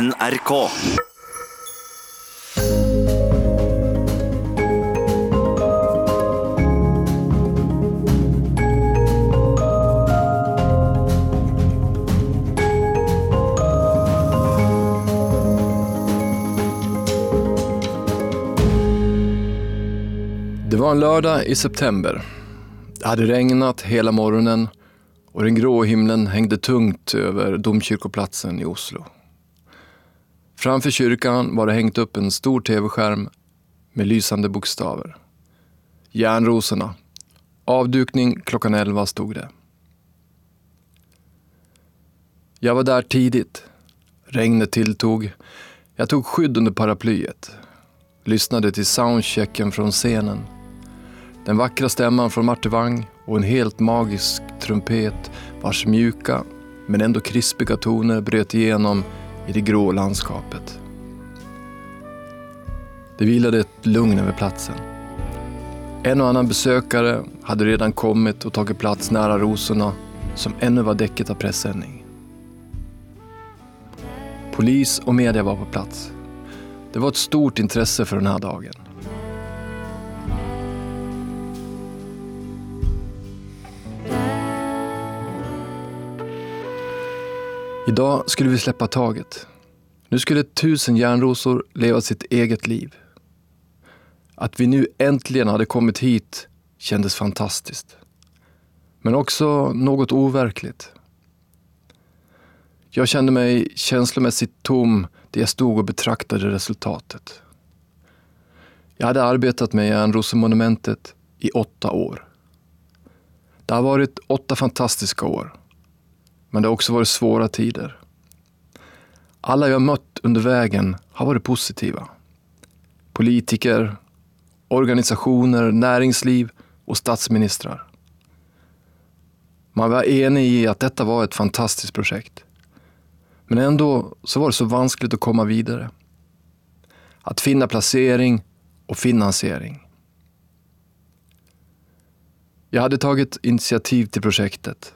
NRK. Det var en lördag i september. Det hade regnat hela morgonen och den grå himlen hängde tungt över domkyrkoplatsen i Oslo. Framför kyrkan var det hängt upp en stor tv-skärm med lysande bokstäver. Järnrosorna. Avdukning klockan elva stod det. Jag var där tidigt. Regnet tilltog. Jag tog skydd under paraplyet. Lyssnade till soundchecken från scenen. Den vackra stämman från Marte Wang och en helt magisk trumpet vars mjuka men ändå krispiga toner bröt igenom i det grå landskapet. Det vilade ett lugn över platsen. En och annan besökare hade redan kommit och tagit plats nära rosorna som ännu var däcket av pressändning. Polis och media var på plats. Det var ett stort intresse för den här dagen. Idag skulle vi släppa taget. Nu skulle tusen järnrosor leva sitt eget liv. Att vi nu äntligen hade kommit hit kändes fantastiskt. Men också något overkligt. Jag kände mig känslomässigt tom där jag stod och betraktade resultatet. Jag hade arbetat med Järnrosemonumentet i åtta år. Det har varit åtta fantastiska år. Men det har också varit svåra tider. Alla jag mött under vägen har varit positiva. Politiker, organisationer, näringsliv och statsministrar. Man var enig i att detta var ett fantastiskt projekt. Men ändå så var det så vanskligt att komma vidare. Att finna placering och finansiering. Jag hade tagit initiativ till projektet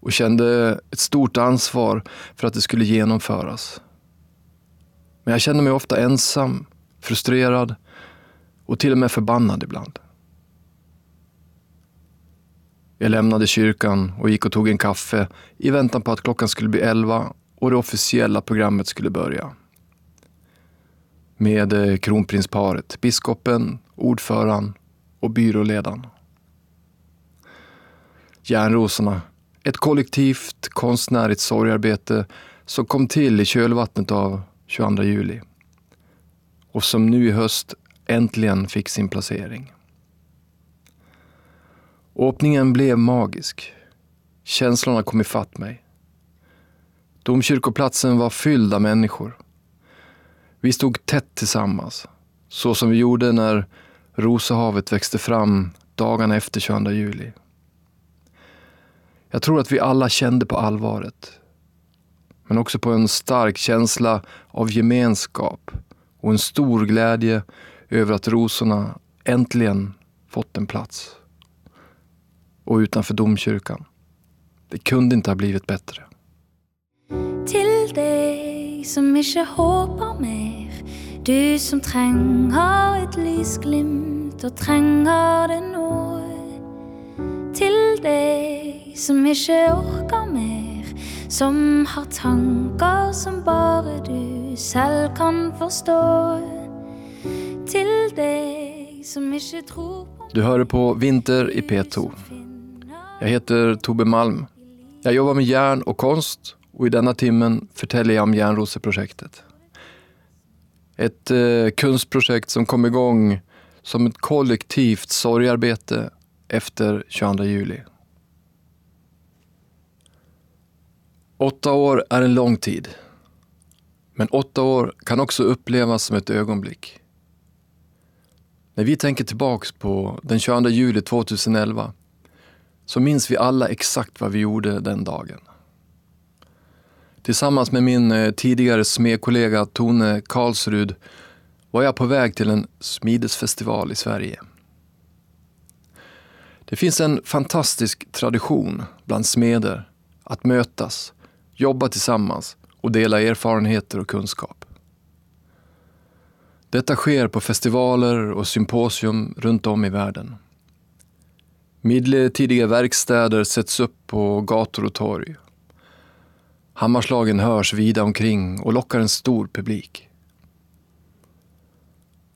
och kände ett stort ansvar för att det skulle genomföras. Men jag kände mig ofta ensam, frustrerad och till och med förbannad ibland. Jag lämnade kyrkan och gick och tog en kaffe i väntan på att klockan skulle bli elva och det officiella programmet skulle börja. Med eh, kronprinsparet, biskopen, ordföranden och byråledaren. Järnrosorna ett kollektivt konstnärligt sorgarbete som kom till i kölvattnet av 22 juli och som nu i höst äntligen fick sin placering. Åpningen blev magisk. Känslorna kom ifatt mig. Domkyrkoplatsen var fylld av människor. Vi stod tätt tillsammans, så som vi gjorde när Rosehavet växte fram dagarna efter 22 juli. Jag tror att vi alla kände på allvaret. Men också på en stark känsla av gemenskap och en stor glädje över att rosorna äntligen fått en plats. Och utanför domkyrkan. Det kunde inte ha blivit bättre. Till dig som inte hoppar mer, du som tränger ett lysglimt och tränger det nå. Deg som ikke orker mer, som har tanker som bare du selv kan forstå. Til deg som ikke tror på Du hör på Vinter i P2. Jag heter Tobbe Malm. Jag jobbar med järn och konst och i denna timmen förtäljer jag om Järnroseprojektet. Ett eh, kunstprojekt som kom igång som ett kollektivt sorgarbete efter 22 juli. Åtta år är en lång tid. Men åtta år kan också upplevas som ett ögonblick. När vi tänker tillbaks på den 22 juli 2011 så minns vi alla exakt vad vi gjorde den dagen. Tillsammans med min eh, tidigare smedkollega Tone Karlsrud var jag på väg till en smidesfestival i Sverige. Det finns en fantastisk tradition bland smeder att mötas, jobba tillsammans och dela erfarenheter och kunskap. Detta sker på festivaler och symposium runt om i världen. Medeltidiga verkstäder sätts upp på gator och torg. Hammarslagen hörs vida omkring och lockar en stor publik.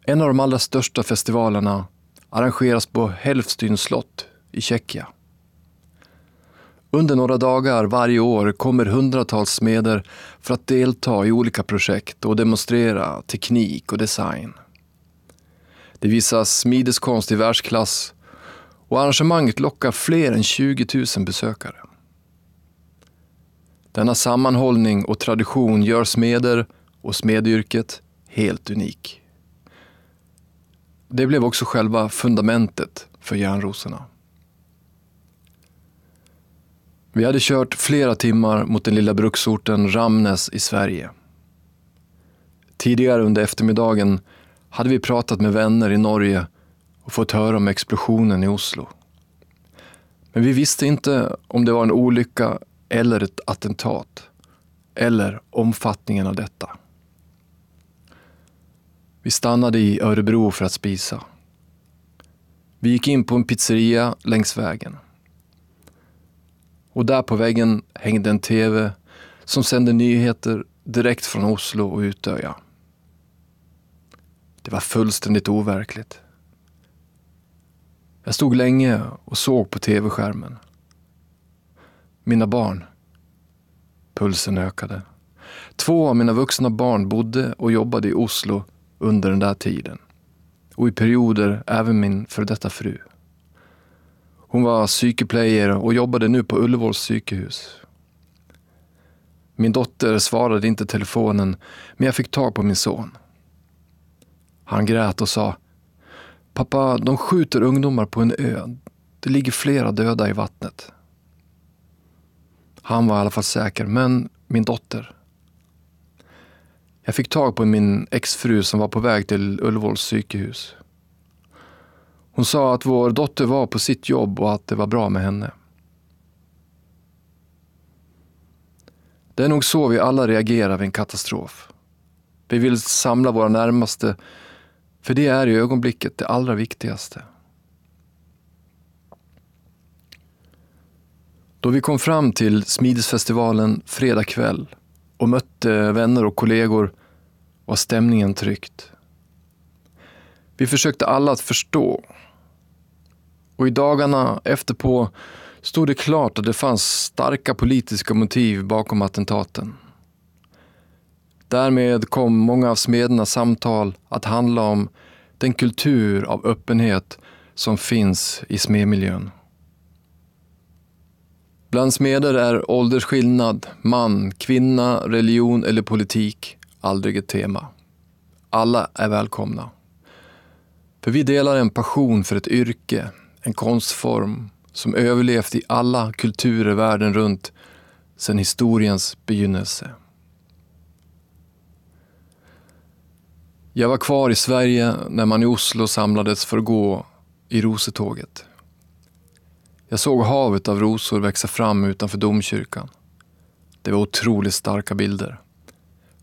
En av de allra största festivalerna arrangeras på Helfstyn slott i Tjeckien. Under några dagar varje år kommer hundratals smeder för att delta i olika projekt och demonstrera teknik och design. Det visas smideskonst i världsklass och arrangemanget lockar fler än 20 000 besökare. Denna sammanhållning och tradition gör smeder och smedyrket helt unik. Det blev också själva fundamentet för järnrosorna. Vi hade kört flera timmar mot den lilla bruksorten Ramnes i Sverige. Tidigare under eftermiddagen hade vi pratat med vänner i Norge och fått höra om explosionen i Oslo. Men vi visste inte om det var en olycka eller ett attentat, eller omfattningen av detta. Vi stannade i Örebro för att spisa. Vi gick in på en pizzeria längs vägen. Och där på väggen hängde en TV som sände nyheter direkt från Oslo och Utöja. Det var fullständigt overkligt. Jag stod länge och såg på tv-skärmen. Mina barn. Pulsen ökade. Två av mina vuxna barn bodde och jobbade i Oslo under den där tiden. Och i perioder även min för detta fru. Hon var psykeplayer och jobbade nu på Ullevåls psykehus. Min dotter svarade inte telefonen, men jag fick tag på min son. Han grät och sa Pappa, de skjuter ungdomar på en ö. Det ligger flera döda i vattnet. Han var i alla fall säker, men min dotter. Jag fick tag på min exfru som var på väg till Ullevåls psykehus. Hon sa att vår dotter var på sitt jobb och att det var bra med henne. Det är nog så vi alla reagerar vid en katastrof. Vi vill samla våra närmaste, för det är i ögonblicket det allra viktigaste. Då vi kom fram till Smidesfestivalen fredag kväll och mötte vänner och kollegor var stämningen tryckt. Vi försökte alla att förstå. Och i dagarna efterpå stod det klart att det fanns starka politiska motiv bakom attentaten. Därmed kom många av smedernas samtal att handla om den kultur av öppenhet som finns i smedmiljön. Bland smeder är åldersskillnad, man, kvinna, religion eller politik aldrig ett tema. Alla är välkomna. För vi delar en passion för ett yrke, en konstform som överlevt i alla kulturer världen runt sedan historiens begynnelse. Jag var kvar i Sverige när man i Oslo samlades för att gå i rosetåget. Jag såg havet av rosor växa fram utanför domkyrkan. Det var otroligt starka bilder.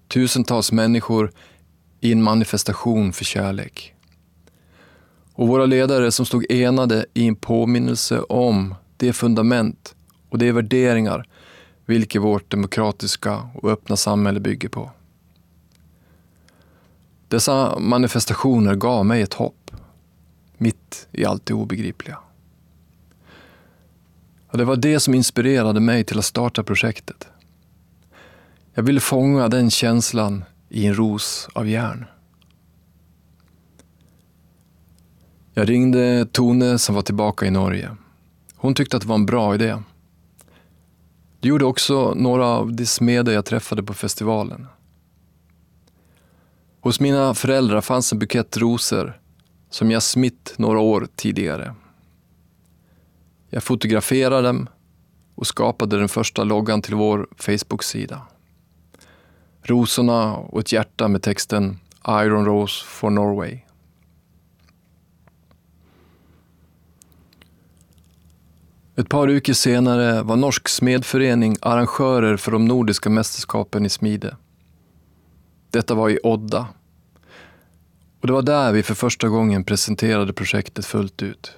Tusentals människor i en manifestation för kärlek. Och våra ledare som stod enade i en påminnelse om det fundament och de värderingar vilket vårt demokratiska och öppna samhälle bygger på. Dessa manifestationer gav mig ett hopp, mitt i allt det obegripliga. Och det var det som inspirerade mig till att starta projektet. Jag ville fånga den känslan i en ros av järn. Jag ringde Tone som var tillbaka i Norge. Hon tyckte att det var en bra idé. Det gjorde också några av de smeder jag träffade på festivalen. Hos mina föräldrar fanns en bukett rosor som jag smitt några år tidigare. Jag fotograferade dem och skapade den första loggan till vår Facebook-sida. Rosorna och ett hjärta med texten Iron Rose for Norway. Ett par veckor senare var Norsk smedförening arrangörer för de nordiska mästerskapen i smide. Detta var i Odda. Och det var där vi för första gången presenterade projektet fullt ut.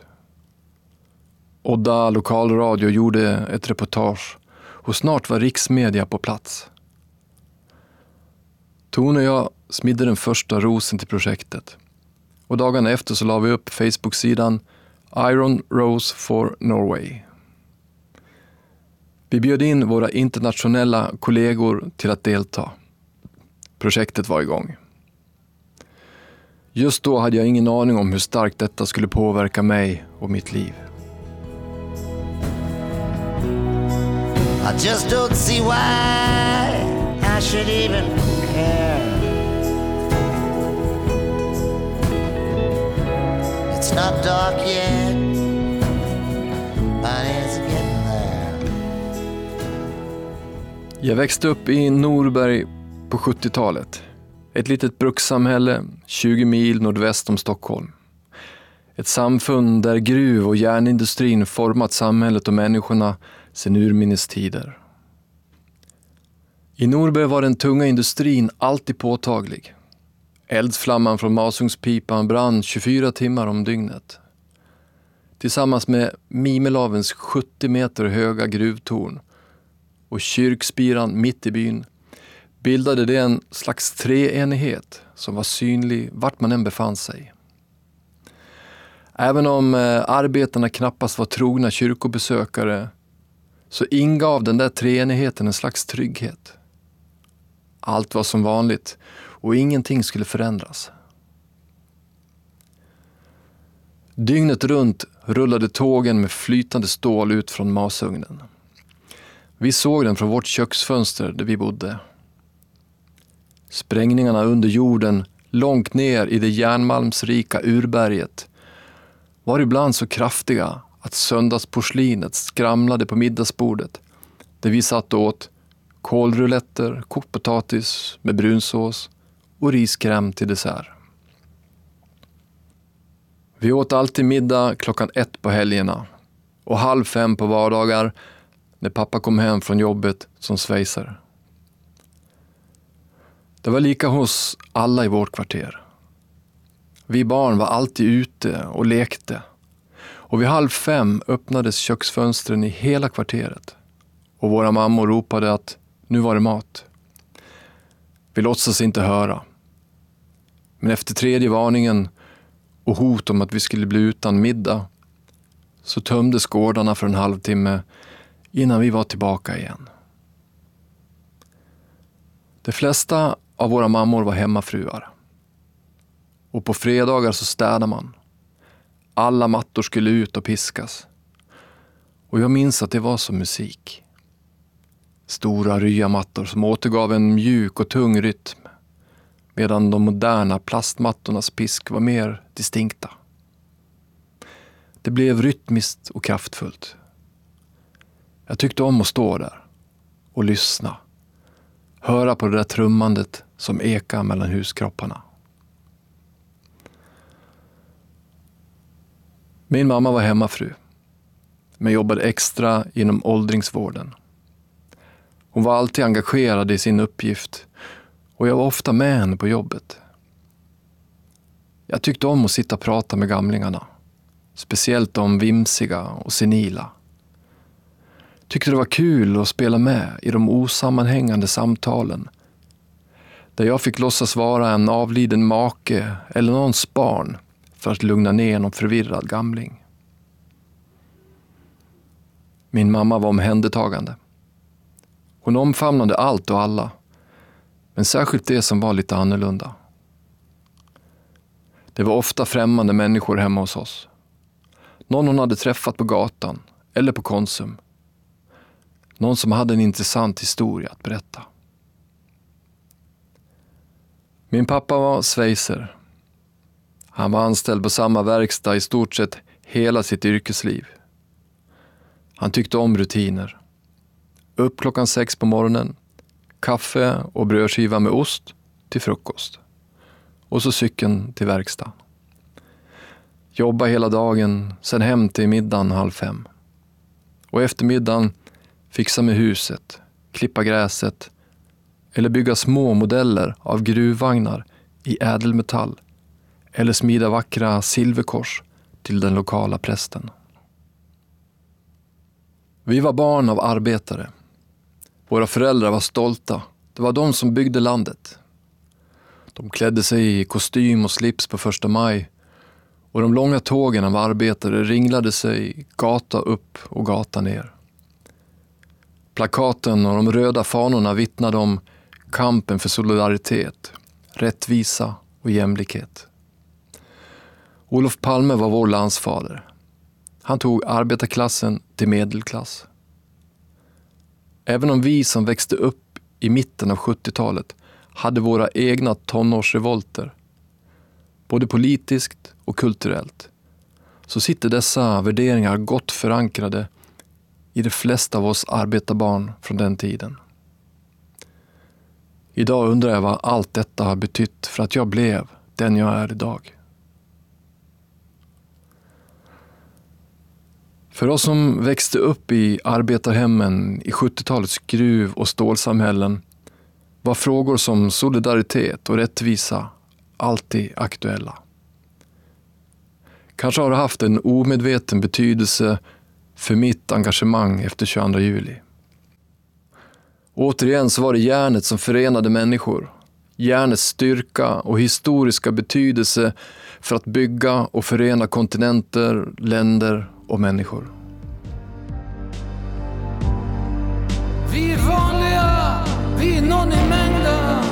Odda lokalradio gjorde ett reportage och snart var riksmedia på plats. Tone och jag smidde den första rosen till projektet och dagarna efter så la vi upp Facebook-sidan Iron Rose for Norway. Vi bjöd in våra internationella kollegor till att delta. Projektet var igång. Just då hade jag ingen aning om hur starkt detta skulle påverka mig och mitt liv. I just don't see why I should even It's not dark yet, but it's getting there. Jag växte upp i Norberg på 70-talet. Ett litet brukssamhälle 20 mil nordväst om Stockholm. Ett samfund där gruv och järnindustrin format samhället och människorna sedan urminnes tider. I Norberg var den tunga industrin alltid påtaglig. Eldsflamman från masugnspipan brann 24 timmar om dygnet. Tillsammans med Mimelavens 70 meter höga gruvtorn och kyrkspiran mitt i byn bildade det en slags treenighet som var synlig vart man än befann sig. Även om eh, arbetarna knappast var trogna kyrkobesökare så ingav den där treenigheten en slags trygghet. Allt var som vanligt och ingenting skulle förändras. Dygnet runt rullade tågen med flytande stål ut från masugnen. Vi såg den från vårt köksfönster där vi bodde. Sprängningarna under jorden, långt ner i det järnmalmsrika urberget, var ibland så kraftiga att söndagsporslinet skramlade på middagsbordet där vi satt och åt kålruletter, kokt potatis med brunsås och riskräm till dessert. Vi åt alltid middag klockan ett på helgerna och halv fem på vardagar när pappa kom hem från jobbet som svejsare. Det var lika hos alla i vårt kvarter. Vi barn var alltid ute och lekte och vid halv fem öppnades köksfönstren i hela kvarteret och våra mammor ropade att nu var det mat. Vi låtsas inte höra. Men efter tredje varningen och hot om att vi skulle bli utan middag så tömdes gårdarna för en halvtimme innan vi var tillbaka igen. De flesta av våra mammor var hemmafruar. Och på fredagar så städade man. Alla mattor skulle ut och piskas. Och jag minns att det var som musik. Stora ryamattor som återgav en mjuk och tung rytm medan de moderna plastmattornas pisk var mer distinkta. Det blev rytmiskt och kraftfullt. Jag tyckte om att stå där och lyssna. Höra på det där trummandet som ekar mellan huskropparna. Min mamma var hemmafru, men jobbade extra inom åldringsvården. Hon var alltid engagerad i sin uppgift och jag var ofta med henne på jobbet. Jag tyckte om att sitta och prata med gamlingarna. Speciellt de vimsiga och senila. Tyckte det var kul att spela med i de osammanhängande samtalen. Där jag fick låtsas vara en avliden make eller någons barn för att lugna ner någon förvirrad gamling. Min mamma var omhändertagande. Hon omfamnade allt och alla, men särskilt det som var lite annorlunda. Det var ofta främmande människor hemma hos oss. Någon hon hade träffat på gatan eller på Konsum. Någon som hade en intressant historia att berätta. Min pappa var svejser. Han var anställd på samma verkstad i stort sett hela sitt yrkesliv. Han tyckte om rutiner. Upp klockan sex på morgonen, kaffe och brödskiva med ost till frukost. Och så cykeln till verkstad. Jobba hela dagen, sen hem till middagen halv fem. och eftermiddagen fixa med huset, klippa gräset eller bygga små modeller av gruvvagnar i ädelmetall eller smida vackra silverkors till den lokala prästen. Vi var barn av arbetare. Våra föräldrar var stolta. Det var de som byggde landet. De klädde sig i kostym och slips på första maj och de långa tågen av arbetare ringlade sig gata upp och gata ner. Plakaten och de röda fanorna vittnade om kampen för solidaritet, rättvisa och jämlikhet. Olof Palme var vår landsfader. Han tog arbetarklassen till medelklass. Även om vi som växte upp i mitten av 70-talet hade våra egna tonårsrevolter, både politiskt och kulturellt, så sitter dessa värderingar gott förankrade i de flesta av oss arbetarbarn från den tiden. Idag undrar jag vad allt detta har betytt för att jag blev den jag är idag. För oss som växte upp i arbetarhemmen i 70-talets gruv och stålsamhällen var frågor som solidaritet och rättvisa alltid aktuella. Kanske har det haft en omedveten betydelse för mitt engagemang efter 22 juli. Återigen så var det järnet som förenade människor. Järnets styrka och historiska betydelse för att bygga och förena kontinenter, länder och människor. Vi är vanliga, vi är någon i mängden.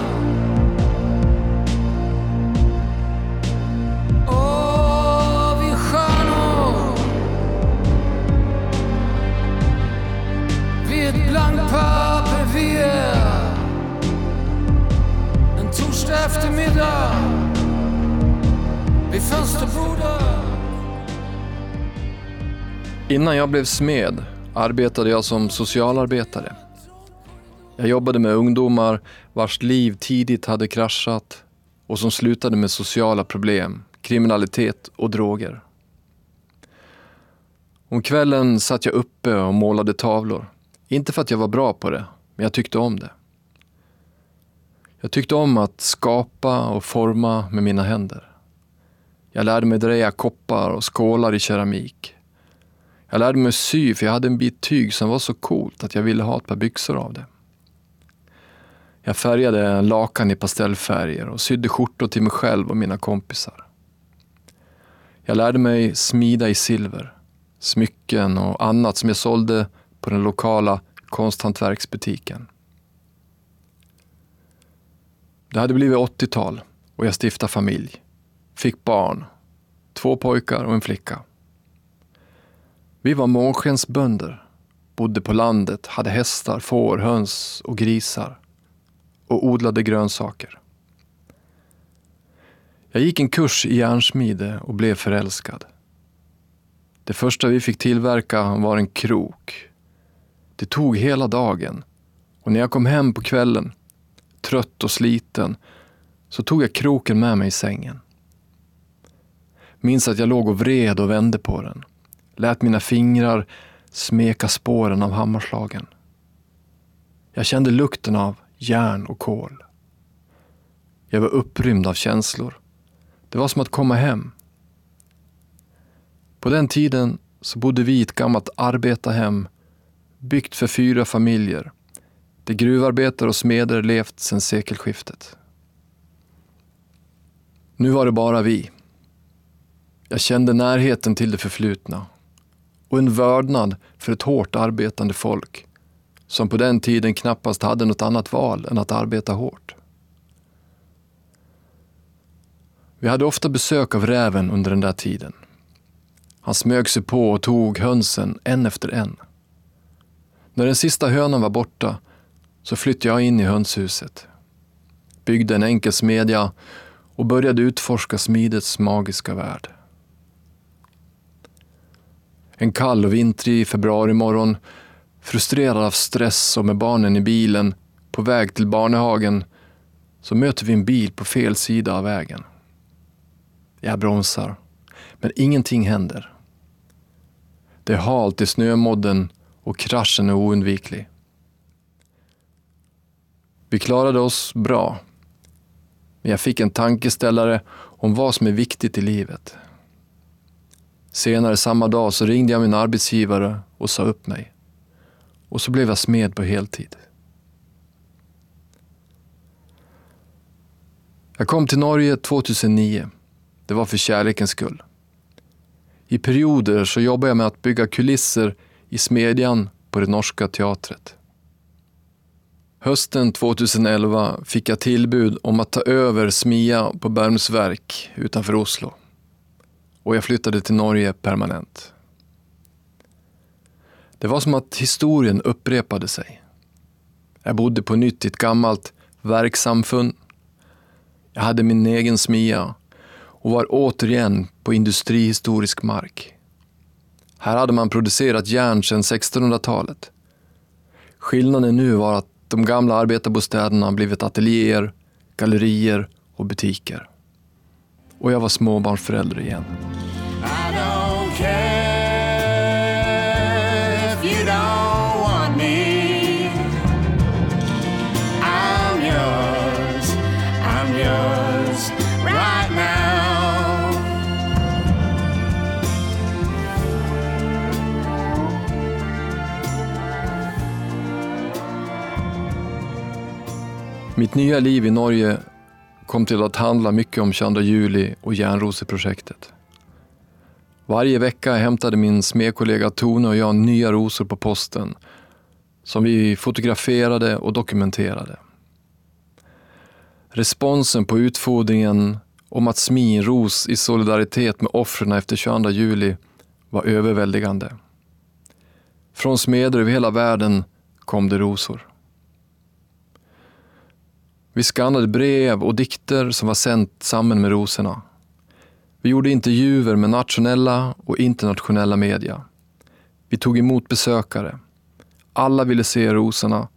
Åh, vi är stjärnor. Vi är ett blankt papper, vi är en torsdag eftermiddag vid fönsterbordet. Innan jag blev smed arbetade jag som socialarbetare. Jag jobbade med ungdomar vars liv tidigt hade kraschat och som slutade med sociala problem, kriminalitet och droger. Om kvällen satt jag uppe och målade tavlor. Inte för att jag var bra på det, men jag tyckte om det. Jag tyckte om att skapa och forma med mina händer. Jag lärde mig dreja koppar och skålar i keramik. Jag lärde mig sy för jag hade en bit tyg som var så coolt att jag ville ha ett par byxor av det. Jag färgade lakan i pastellfärger och sydde skjortor till mig själv och mina kompisar. Jag lärde mig smida i silver, smycken och annat som jag sålde på den lokala konsthantverksbutiken. Det hade blivit 80-tal och jag stiftade familj. Fick barn. Två pojkar och en flicka. Vi var månskensbönder, bodde på landet, hade hästar, får, höns och grisar och odlade grönsaker. Jag gick en kurs i järnsmide och blev förälskad. Det första vi fick tillverka var en krok. Det tog hela dagen och när jag kom hem på kvällen, trött och sliten, så tog jag kroken med mig i sängen. Minns att jag låg och vred och vände på den. Lät mina fingrar smeka spåren av hammarslagen. Jag kände lukten av järn och kol. Jag var upprymd av känslor. Det var som att komma hem. På den tiden så bodde vi i ett gammalt arbetarhem byggt för fyra familjer där gruvarbetare och smeder levt sedan sekelskiftet. Nu var det bara vi. Jag kände närheten till det förflutna och en vördnad för ett hårt arbetande folk som på den tiden knappast hade något annat val än att arbeta hårt. Vi hade ofta besök av räven under den där tiden. Han smög sig på och tog hönsen en efter en. När den sista hönan var borta så flyttade jag in i hönshuset, byggde en enkel smedja och började utforska smidets magiska värld. En kall och vintrig februarimorgon, frustrerad av stress och med barnen i bilen, på väg till barnehagen, så möter vi en bil på fel sida av vägen. Jag bromsar, men ingenting händer. Det är halt i snömodden och kraschen är oundviklig. Vi klarade oss bra, men jag fick en tankeställare om vad som är viktigt i livet. Senare samma dag så ringde jag min arbetsgivare och sa upp mig. Och så blev jag smed på heltid. Jag kom till Norge 2009. Det var för kärlekens skull. I perioder så jobbade jag med att bygga kulisser i Smedjan på det norska teatret. Hösten 2011 fick jag tillbud om att ta över Smia på Bermsverk utanför Oslo. Och jag flyttade till Norge permanent. Det var som att historien upprepade sig. Jag bodde på nytt i ett gammalt verksamfund. Jag hade min egen smia och var återigen på industrihistorisk mark. Här hade man producerat järn sedan 1600-talet. Skillnaden nu var att de gamla arbetarbostäderna blivit ateljéer, gallerier och butiker. Och jag var småbarnsförälder igen. Mitt nya liv i Norge kom till att handla mycket om 22 juli och järnroseprojektet. Varje vecka hämtade min smedkollega Tone och jag nya rosor på posten som vi fotograferade och dokumenterade. Responsen på utfodringen om att smi en ros i solidaritet med offren efter 22 juli var överväldigande. Från smeder över hela världen kom det rosor. Vi skannade brev och dikter som var sänt samman med rosorna. Vi gjorde intervjuer med nationella och internationella media. Vi tog emot besökare. Alla ville se rosorna,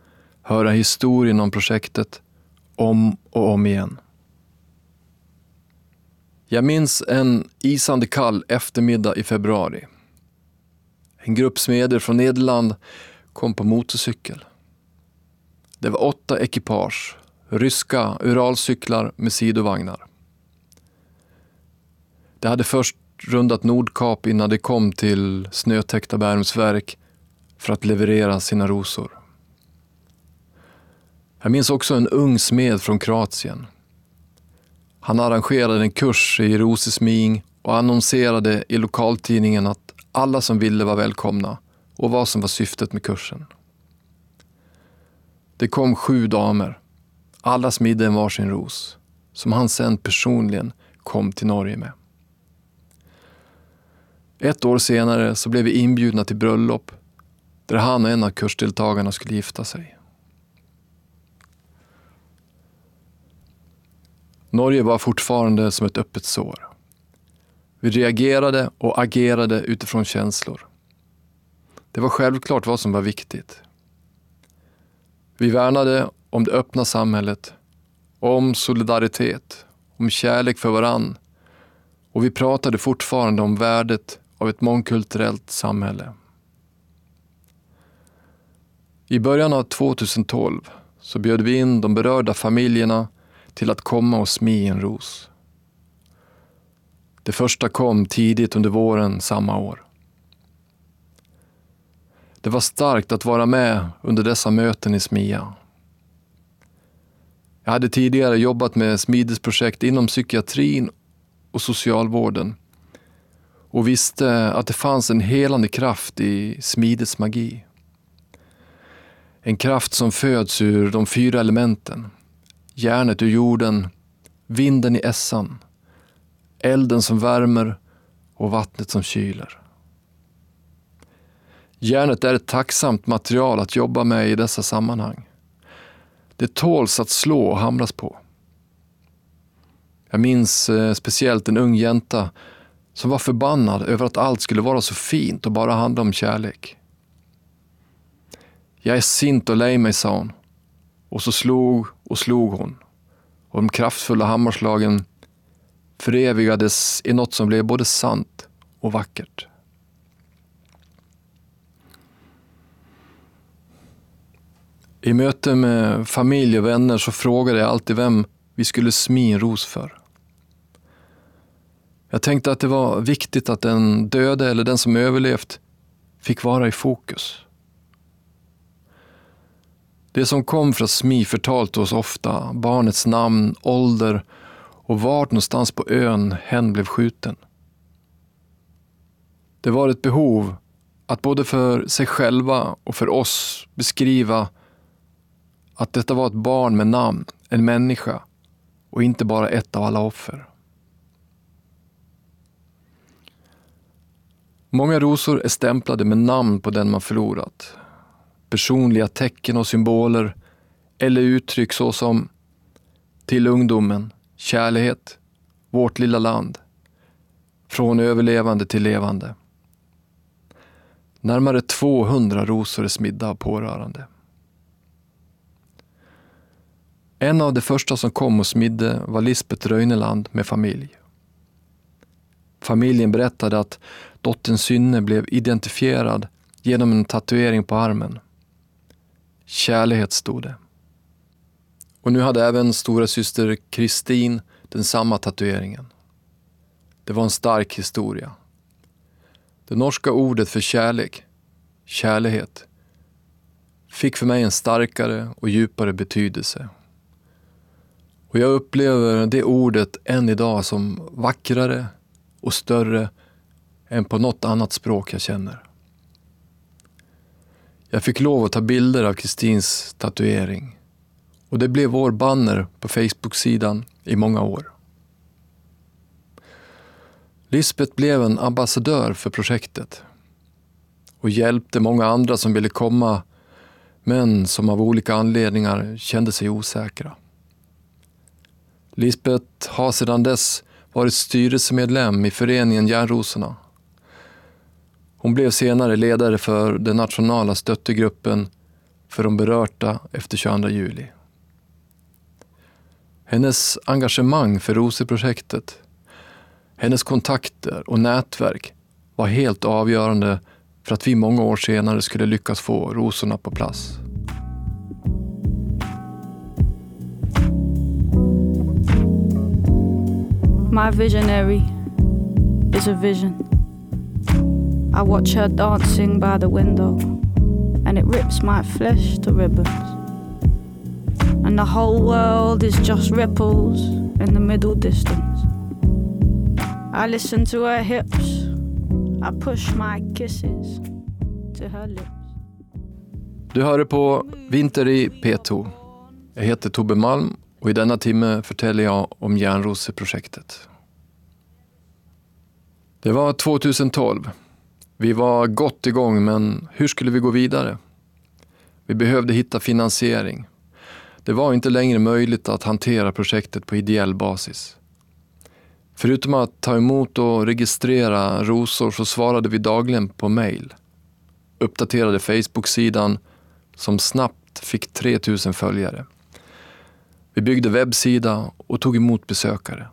höra historien om projektet om och om igen. Jag minns en isande kall eftermiddag i februari. En grupp smeder från Nederland kom på motorcykel. Det var åtta ekipage ryska Uralcyklar med sidovagnar. Det hade först rundat Nordkap innan det kom till snötäckta Bermsverk för att leverera sina rosor. Jag minns också en ung smed från Kroatien. Han arrangerade en kurs i rosesming och annonserade i lokaltidningen att alla som ville var välkomna och vad som var syftet med kursen. Det kom sju damer alla smidde en varsin ros, som han sen personligen kom till Norge med. Ett år senare så blev vi inbjudna till bröllop där han och en av kursdeltagarna skulle gifta sig. Norge var fortfarande som ett öppet sår. Vi reagerade och agerade utifrån känslor. Det var självklart vad som var viktigt. Vi värnade om det öppna samhället, om solidaritet, om kärlek för varann och vi pratade fortfarande om värdet av ett mångkulturellt samhälle. I början av 2012 så bjöd vi in de berörda familjerna till att komma och smi en ros. Det första kom tidigt under våren samma år. Det var starkt att vara med under dessa möten i Smia. Jag hade tidigare jobbat med smidesprojekt inom psykiatrin och socialvården och visste att det fanns en helande kraft i smidets magi. En kraft som föds ur de fyra elementen. Järnet ur jorden, vinden i essan, elden som värmer och vattnet som kyler. Järnet är ett tacksamt material att jobba med i dessa sammanhang. Det tåls att slå och hamras på. Jag minns eh, speciellt en ung jänta som var förbannad över att allt skulle vara så fint och bara handla om kärlek. Jag är sint och lej mig, sa hon. Och så slog och slog hon. Och de kraftfulla hammarslagen förevigades i något som blev både sant och vackert. I möte med familj och vänner så frågade jag alltid vem vi skulle smi en ros för. Jag tänkte att det var viktigt att den döde eller den som överlevt fick vara i fokus. Det som kom för att smi förtalte oss ofta barnets namn, ålder och vart någonstans på ön hen blev skjuten. Det var ett behov att både för sig själva och för oss beskriva att detta var ett barn med namn, en människa och inte bara ett av alla offer. Många rosor är stämplade med namn på den man förlorat. Personliga tecken och symboler eller uttryck såsom till ungdomen, kärlighet, vårt lilla land, från överlevande till levande. Närmare 200 rosor är smidda av pårörande. En av de första som kom och smidde var Lisbeth Röjneland med familj. Familjen berättade att dottern Synne blev identifierad genom en tatuering på armen. Kärlighet stod det. Och nu hade även stora syster Kristin den samma tatueringen. Det var en stark historia. Det norska ordet för kärlek, kärlighet, fick för mig en starkare och djupare betydelse. Och jag upplever det ordet än idag som vackrare och större än på något annat språk jag känner. Jag fick lov att ta bilder av Kristins tatuering och det blev vår banner på Facebook-sidan i många år. Lisbeth blev en ambassadör för projektet och hjälpte många andra som ville komma men som av olika anledningar kände sig osäkra. Lisbeth har sedan dess varit styrelsemedlem i föreningen Järnrosorna. Hon blev senare ledare för den nationella stöttegruppen för de berörda efter 22 juli. Hennes engagemang för Roseprojektet, hennes kontakter och nätverk var helt avgörande för att vi många år senare skulle lyckas få rosorna på plats. My visionary is a vision. I watch her dancing by the window, and it rips my flesh to ribbons. And the whole world is just ripples in the middle distance. I listen to her hips, I push my kisses to her lips. Du hör på Vinter i P2. Jag heter Tobbe Malm och i denna timme förtäljer jag om Järnroseprojektet. Det var 2012. Vi var gott igång, men hur skulle vi gå vidare? Vi behövde hitta finansiering. Det var inte längre möjligt att hantera projektet på ideell basis. Förutom att ta emot och registrera rosor så svarade vi dagligen på mail. Uppdaterade Facebook-sidan som snabbt fick 3000 följare. Vi byggde webbsida och tog emot besökare.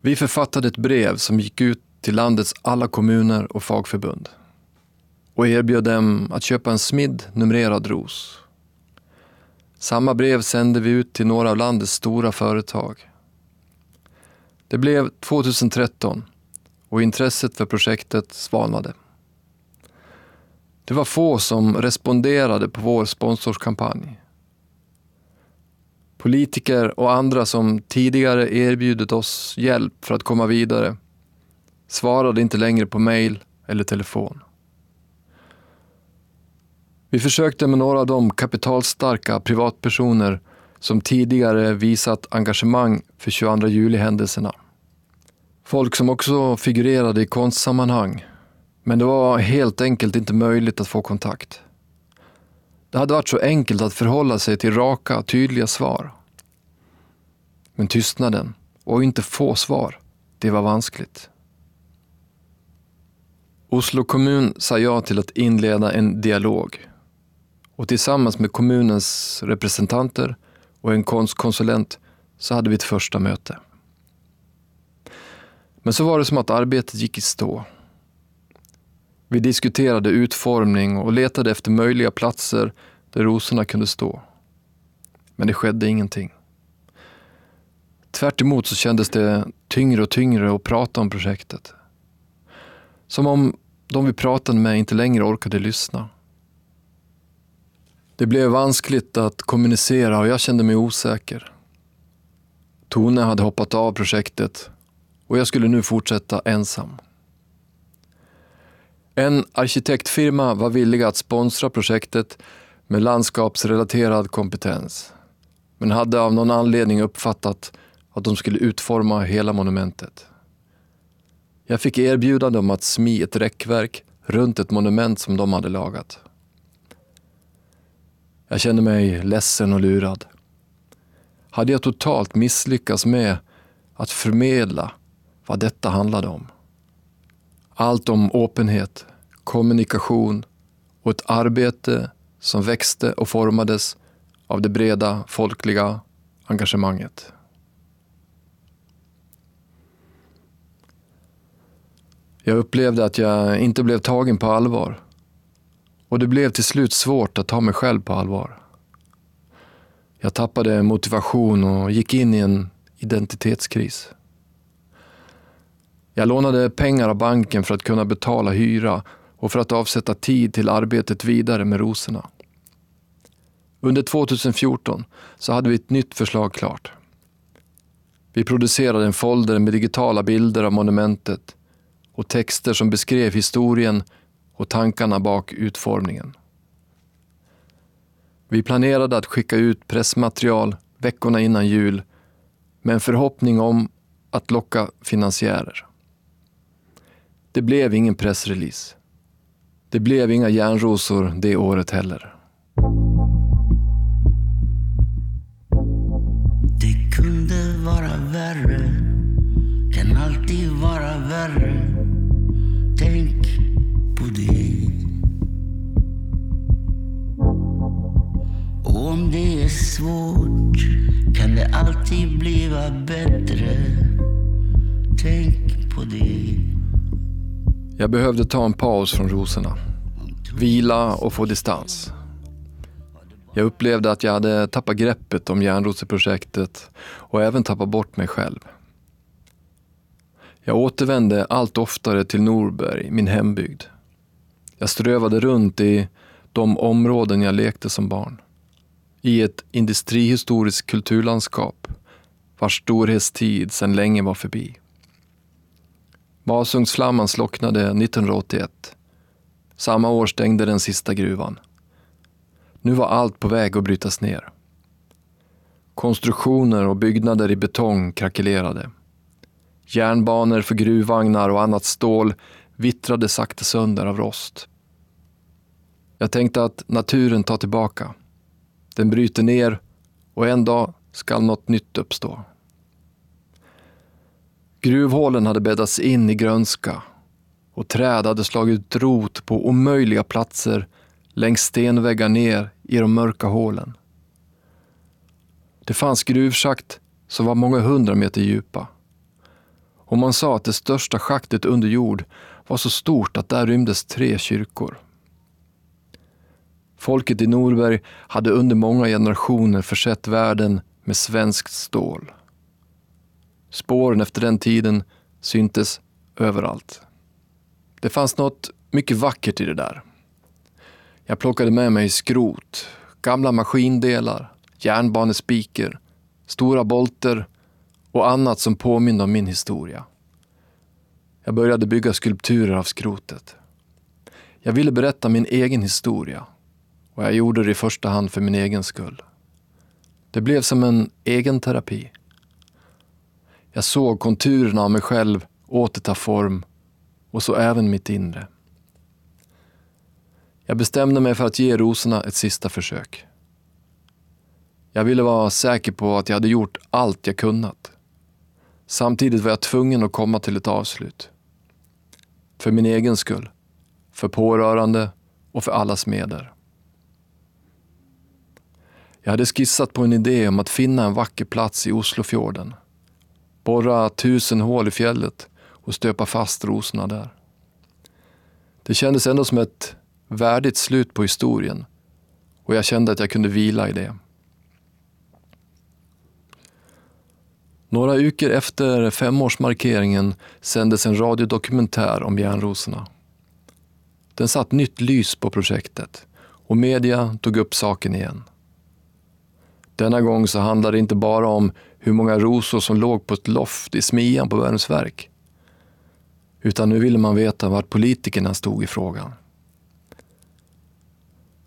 Vi författade ett brev som gick ut till landets alla kommuner och fagförbund och erbjöd dem att köpa en smidd numrerad ros. Samma brev sände vi ut till några av landets stora företag. Det blev 2013 och intresset för projektet svalnade. Det var få som responderade på vår sponsorskampanj. Politiker och andra som tidigare erbjudit oss hjälp för att komma vidare svarade inte längre på mejl eller telefon. Vi försökte med några av de kapitalstarka privatpersoner som tidigare visat engagemang för 22 juli-händelserna. Folk som också figurerade i konstsammanhang. Men det var helt enkelt inte möjligt att få kontakt. Det hade varit så enkelt att förhålla sig till raka, tydliga svar. Men tystnaden och inte få svar, det var vanskligt. Oslo kommun sa ja till att inleda en dialog och tillsammans med kommunens representanter och en konstkonsulent så hade vi ett första möte. Men så var det som att arbetet gick i stå. Vi diskuterade utformning och letade efter möjliga platser där rosorna kunde stå. Men det skedde ingenting. Tvärt så kändes det tyngre och tyngre att prata om projektet. Som om de vi pratade med inte längre orkade lyssna. Det blev vanskligt att kommunicera och jag kände mig osäker. Tone hade hoppat av projektet och jag skulle nu fortsätta ensam. En arkitektfirma var villig att sponsra projektet med landskapsrelaterad kompetens, men hade av någon anledning uppfattat att de skulle utforma hela monumentet. Jag fick erbjudande om att smi ett räckverk runt ett monument som de hade lagat. Jag kände mig ledsen och lurad. Hade jag totalt misslyckats med att förmedla vad detta handlade om? Allt om öppenhet, kommunikation och ett arbete som växte och formades av det breda folkliga engagemanget. Jag upplevde att jag inte blev tagen på allvar. Och det blev till slut svårt att ta mig själv på allvar. Jag tappade motivation och gick in i en identitetskris. Jag lånade pengar av banken för att kunna betala hyra och för att avsätta tid till arbetet vidare med rosorna. Under 2014 så hade vi ett nytt förslag klart. Vi producerade en folder med digitala bilder av monumentet och texter som beskrev historien och tankarna bak utformningen. Vi planerade att skicka ut pressmaterial veckorna innan jul med en förhoppning om att locka finansiärer. Det blev ingen pressrelease. Det blev inga järnrosor det året heller. Det kunde vara värre, kan alltid vara värre. Tänk på det. Och om det är svårt kan det alltid bliva bättre. Tänk på det. Jag behövde ta en paus från rosorna. Vila och få distans. Jag upplevde att jag hade tappat greppet om järnroseprojektet och även tappat bort mig själv. Jag återvände allt oftare till Norberg, min hembygd. Jag strövade runt i de områden jag lekte som barn. I ett industrihistoriskt kulturlandskap vars storhetstid sedan länge var förbi. Masugnsflamman slocknade 1981. Samma år stängde den sista gruvan. Nu var allt på väg att brytas ner. Konstruktioner och byggnader i betong krackelerade. Järnbanor för gruvvagnar och annat stål vittrade sakta sönder av rost. Jag tänkte att naturen tar tillbaka. Den bryter ner och en dag skall något nytt uppstå. Gruvhålen hade bäddats in i grönska och träd hade slagit rot på omöjliga platser längs stenväggar ner i de mörka hålen. Det fanns gruvschakt som var många hundra meter djupa. Och man sa att det största schaktet under jord var så stort att där rymdes tre kyrkor. Folket i Norberg hade under många generationer försett världen med svenskt stål. Spåren efter den tiden syntes överallt. Det fanns något mycket vackert i det där. Jag plockade med mig skrot, gamla maskindelar, järnbanespiker, stora bolter och annat som påminner om min historia. Jag började bygga skulpturer av skrotet. Jag ville berätta min egen historia och jag gjorde det i första hand för min egen skull. Det blev som en egen terapi. Jag såg konturerna av mig själv återta form och så även mitt inre. Jag bestämde mig för att ge rosorna ett sista försök. Jag ville vara säker på att jag hade gjort allt jag kunnat. Samtidigt var jag tvungen att komma till ett avslut. För min egen skull, för pårörande och för allas meder. Jag hade skissat på en idé om att finna en vacker plats i Oslofjorden borra tusen hål i fjället och stöpa fast rosorna där. Det kändes ändå som ett värdigt slut på historien och jag kände att jag kunde vila i det. Några veckor efter femårsmarkeringen sändes en radiodokumentär om järnrosorna. Den satt nytt lys på projektet och media tog upp saken igen. Denna gång så handlade det inte bara om hur många rosor som låg på ett loft i smian på Värmsverk. Utan nu ville man veta vart politikerna stod i frågan.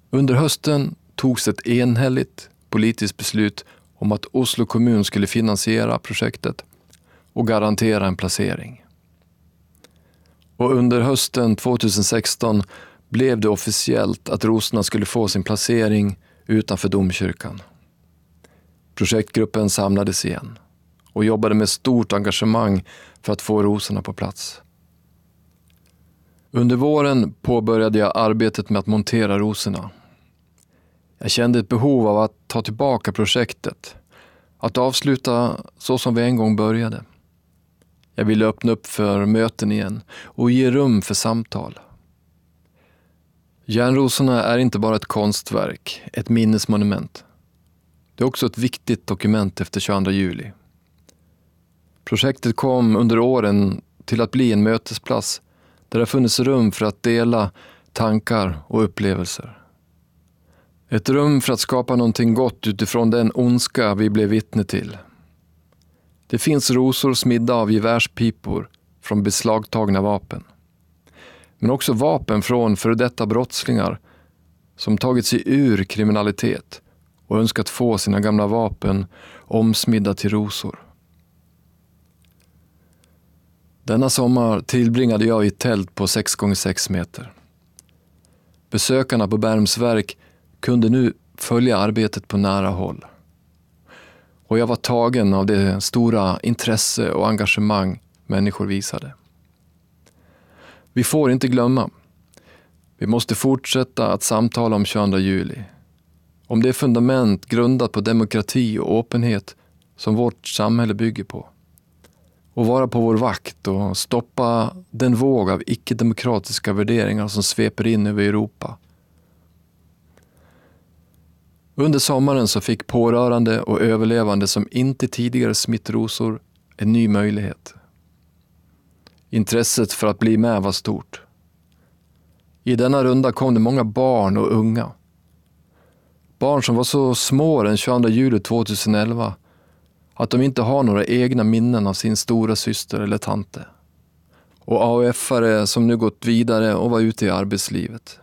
Under hösten togs ett enhälligt politiskt beslut om att Oslo kommun skulle finansiera projektet och garantera en placering. Och under hösten 2016 blev det officiellt att rosorna skulle få sin placering utanför domkyrkan. Projektgruppen samlades igen och jobbade med stort engagemang för att få rosorna på plats. Under våren påbörjade jag arbetet med att montera rosorna. Jag kände ett behov av att ta tillbaka projektet, att avsluta så som vi en gång började. Jag ville öppna upp för möten igen och ge rum för samtal. Järnrosorna är inte bara ett konstverk, ett minnesmonument. Det är också ett viktigt dokument efter 22 juli. Projektet kom under åren till att bli en mötesplats där det har funnits rum för att dela tankar och upplevelser. Ett rum för att skapa någonting gott utifrån den ondska vi blev vittne till. Det finns rosor smidda av gevärspipor från beslagtagna vapen. Men också vapen från före detta brottslingar som tagit sig ur kriminalitet och önskat få sina gamla vapen omsmidda till rosor. Denna sommar tillbringade jag i ett tält på 6 x 6 meter. Besökarna på Bermsverk kunde nu följa arbetet på nära håll. Och jag var tagen av det stora intresse och engagemang människor visade. Vi får inte glömma. Vi måste fortsätta att samtala om 22 juli. Om det fundament grundat på demokrati och öppenhet som vårt samhälle bygger på. Och vara på vår vakt och stoppa den våg av icke-demokratiska värderingar som sveper in över Europa under sommaren så fick pårörande och överlevande som inte tidigare smitt rosor en ny möjlighet. Intresset för att bli med var stort. I denna runda kom det många barn och unga. Barn som var så små den 22 juli 2011 att de inte har några egna minnen av sin stora syster eller tante. Och AUF-are som nu gått vidare och var ute i arbetslivet.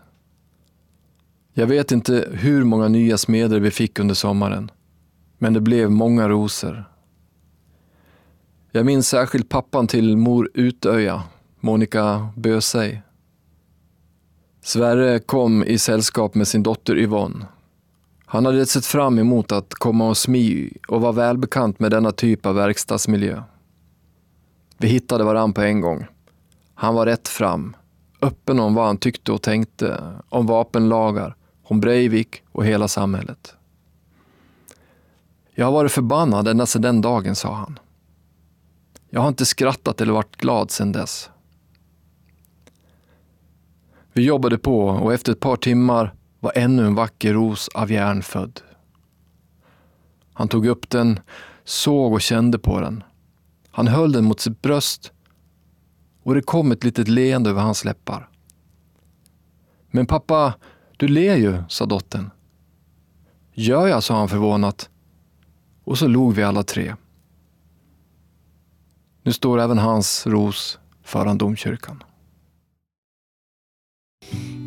Jag vet inte hur många nya smeder vi fick under sommaren, men det blev många rosor. Jag minns särskilt pappan till mor Utöja, Monica Bösej. Sverre kom i sällskap med sin dotter Yvonne. Han hade sett fram emot att komma och smy och var välbekant med denna typ av verkstadsmiljö. Vi hittade varann på en gång. Han var rätt fram, öppen om vad han tyckte och tänkte om vapenlagar om Breivik och hela samhället. Jag har varit förbannad ända sedan den dagen, sa han. Jag har inte skrattat eller varit glad sedan dess. Vi jobbade på och efter ett par timmar var ännu en vacker ros av järn född. Han tog upp den, såg och kände på den. Han höll den mot sitt bröst och det kom ett litet leende över hans läppar. Men pappa, du ler ju, sa dottern. Gör jag, sa han förvånat. Och så log vi alla tre. Nu står även hans ros föran domkyrkan.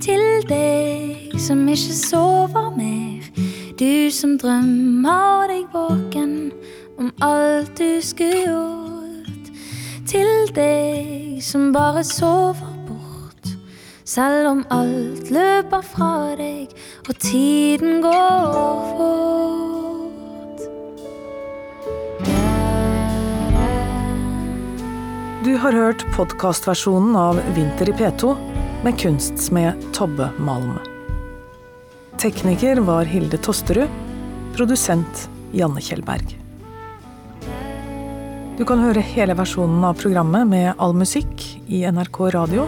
Till dig som ikke sover mer Du som drømmer deg våken om alt du skulle gjort Til deg som bare sover bort. selv om alt løper fra deg og tiden går fort. Du har hørt podkastversjonen av Vinter i P2 med kunstsmed Tobbe Malm. Tekniker var Hilde Tosterud. Produsent Janne Kjellberg. Du kan høre hele versjonen av programmet med all musikk i NRK Radio,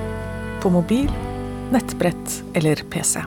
på mobil nettbrett eller PC.